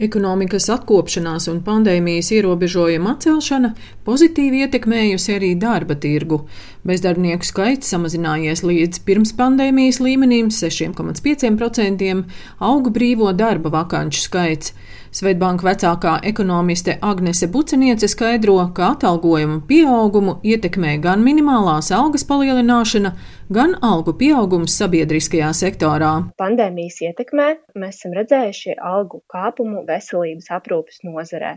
Ekonomikas atkopšanās un pandēmijas ierobežojuma atcelšana pozitīvi ietekmējusi arī darba tirgu. Bezdarbnieku skaits samazinājies līdz pirms pandēmijas līmenim - 6,5%, auga brīvo darba vakanču skaits. Svetbanka vecākā ekonomiste Agnese Buceniece skaidro, ka atalgojumu pieaugumu ietekmē gan minimālās algas palielināšana, gan algu pieaugums sabiedriskajā sektorā. Pandēmijas ietekmē mēs esam redzējuši algu kāpumu veselības aprūpes nozarē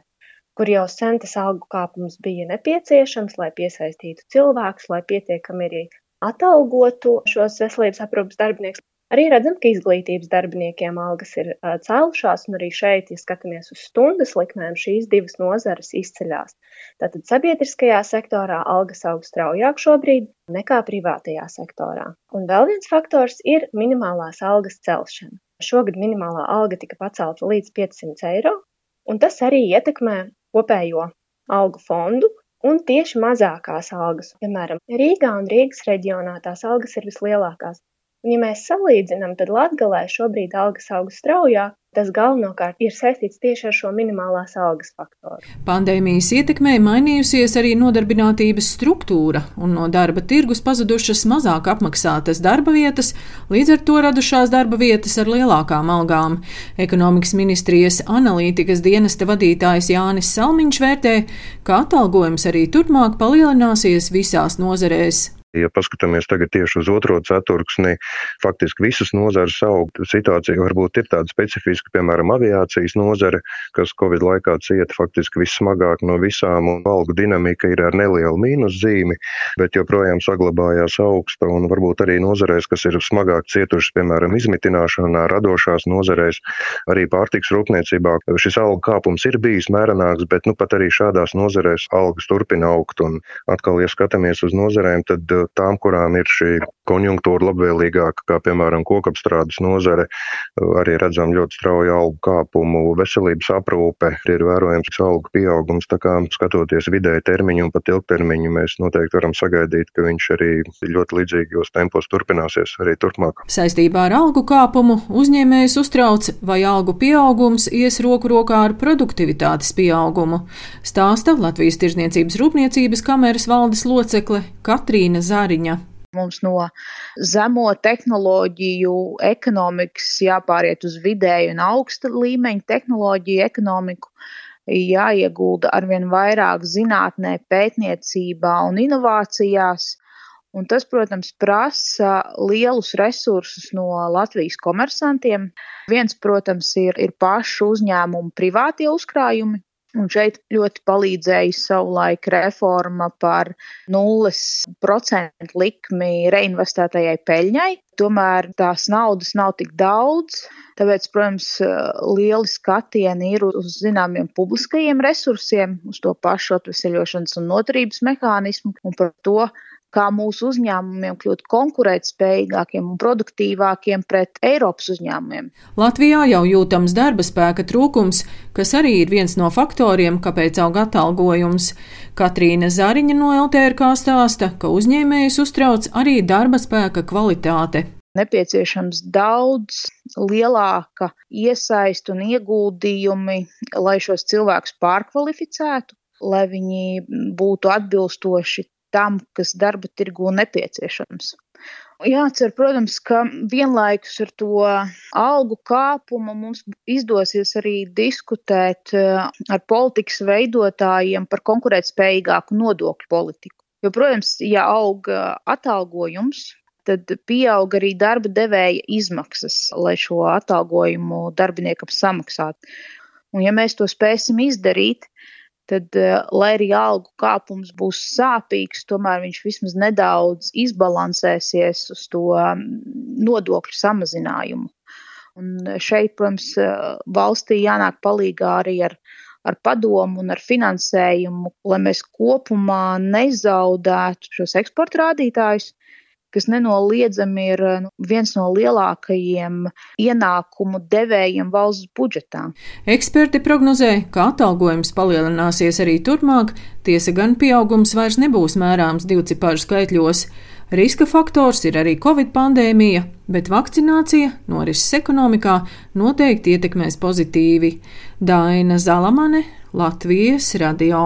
kur jau sen tas algu kāpums bija nepieciešams, lai piesaistītu cilvēkus, lai pietiekami arī atalgotu šos veselības aprūpes darbiniekus. Arī redzam, ka izglītības darbiniekiem algas ir cēlušās, un arī šeit, ja skatāmies uz stundas likmēm, šīs divas nozares izceļās. Tātad sabiedriskajā sektorā algas aug straujāk šobrīd nekā privātajā sektorā. Un vēl viens faktors ir minimālās algas celšana. Šogad minimālā alga tika pacelta līdz 500 eiro, un tas arī ietekmē kopējo algu fondu, un tieši mazākās algas. Piemēram, Rīgā un Rīgas reģionā tās algas ir vislielākās. Un, ja mēs salīdzinām, tad Latgalē šobrīd algas aug straujāk, Tas galvenokārt ir saistīts tieši ar šo minimālās algas faktoru. Pandēmijas ietekmē mainījusies arī nodarbinātības struktūra, un no darba tirgus pazudušas mazāk apmaksātas darba vietas, līdz ar to radušās darba vietas ar lielākām algām. Ekonomikas ministrijas analītikas dienesta vadītājs Jānis Salmiņš vērtē, ka atalgojums arī turpmāk palielināsies visās nozarēs. Ja paskatāmies tagad tieši uz otro ceturksni, faktiski visas nozares aug. Situācija varbūt ir tāda specifiska, piemēram, aviācijas nozare, kas Covid laikā cieta faktiski vissmagāk no visām, un algu dinamika ir ar nelielu mīnus zīmi, bet joprojām saglabājās augsta, un varbūt arī nozarēs, kas ir smagāk cietušas, piemēram, izmitināšanā, radošās nozarēs, arī pārtiks rūpniecībā. Šis algu kāpums ir bijis mērenāks, bet nu pat arī šādās nozarēs algas turpina augt, un atkal, ja skatāmies uz nozarēm, tad tām, kurām ir šī konjunktūra labvēlīgāka, kā piemēram kokapstrādes nozare, arī redzam ļoti strauju algu kāpumu, veselības aprūpe, ir vērojams algu pieaugums, tā kā skatoties vidēji termiņu un pat ilgtermiņu, mēs noteikti varam sagaidīt, ka viņš arī ļoti līdzīgos tempos turpināsies arī turpmāk. Saistībā ar algu kāpumu uzņēmējs uztrauc, vai algu pieaugums ies roku rokā ar produktivitātes pieaugumu, stāsta Latvijas Tirzniecības rūpniecības kameras valdes locekle Katrīna Zāle. Zāriņa. Mums no zemo tehnoloģiju ekonomikas jāpāriet uz vidēju un augsta līmeņa tehnoloģiju ekonomiku, jāiegulda arvien vairāk zinātnē, pētniecībā un inovācijās. Un tas, protams, prasa lielus resursus no Latvijas komersantiem. Viens, protams, ir, ir pašu uzņēmumu privātie uzkrājumi, Un šeit ļoti palīdzēja savulaik reforma par 0% likmi reinvestētajai peļņai. Tomēr tās naudas nav tik daudz, tāpēc, protams, lieli skatieni ir uz zināmiem publiskajiem resursiem, uz to pašu atveseļošanas un noturības mehānismu un par to, kā mūsu uzņēmumiem kļūt konkurētspējīgākiem un produktīvākiem pret Eiropas uzņēmumiem. Latvijā jau jūtams darba spēka trūkums, kas arī ir viens no faktoriem, kāpēc aug atalgojums. Katrīna Zariņa no LTRK stāsta, ka uzņēmējus uztrauc arī darba spēka kvalitāte nepieciešams daudz lielāka iesaist un ieguldījumi, lai šos cilvēkus pārkvalificētu, lai viņi būtu atbilstoši tam, kas darba tirgu nepieciešams. Jācer, protams, ka vienlaikus ar to algu kāpumu mums izdosies arī diskutēt eh, ar politikas veidotājiem par konkurētspējīgāku nodokļu politiku. Jo, protams, ja aug atalgojums, tad pieaug arī darba devēja izmaksas, lai šo atalgojumu darbiniekam samaksātu. Un, ja mēs to spēsim izdarīt, tad, eh, lai arī algu kāpums būs sāpīgs, tomēr viņš vismaz nedaudz izbalansēsies uz to mm, nodokļu samazinājumu. Un šeit, protams, eh, valstī jānāk palīgā arī ar, ar padomu un ar finansējumu, lai mēs kopumā nezaudētu šos eksporta rādītājus, kas nenoliedzami ir nu, viens no lielākajiem ienākumu devējiem valsts budžetā. Eksperti prognozē, ka atalgojums palielināsies arī turpmāk, tiesa gan pieaugums vairs nebūs mērāms divciparu skaitļos. Riska faktors ir arī Covid pandēmija, bet vakcinācija norises ekonomikā noteikti ietekmēs pozitīvi. Daina Zalamane, Latvijas radio.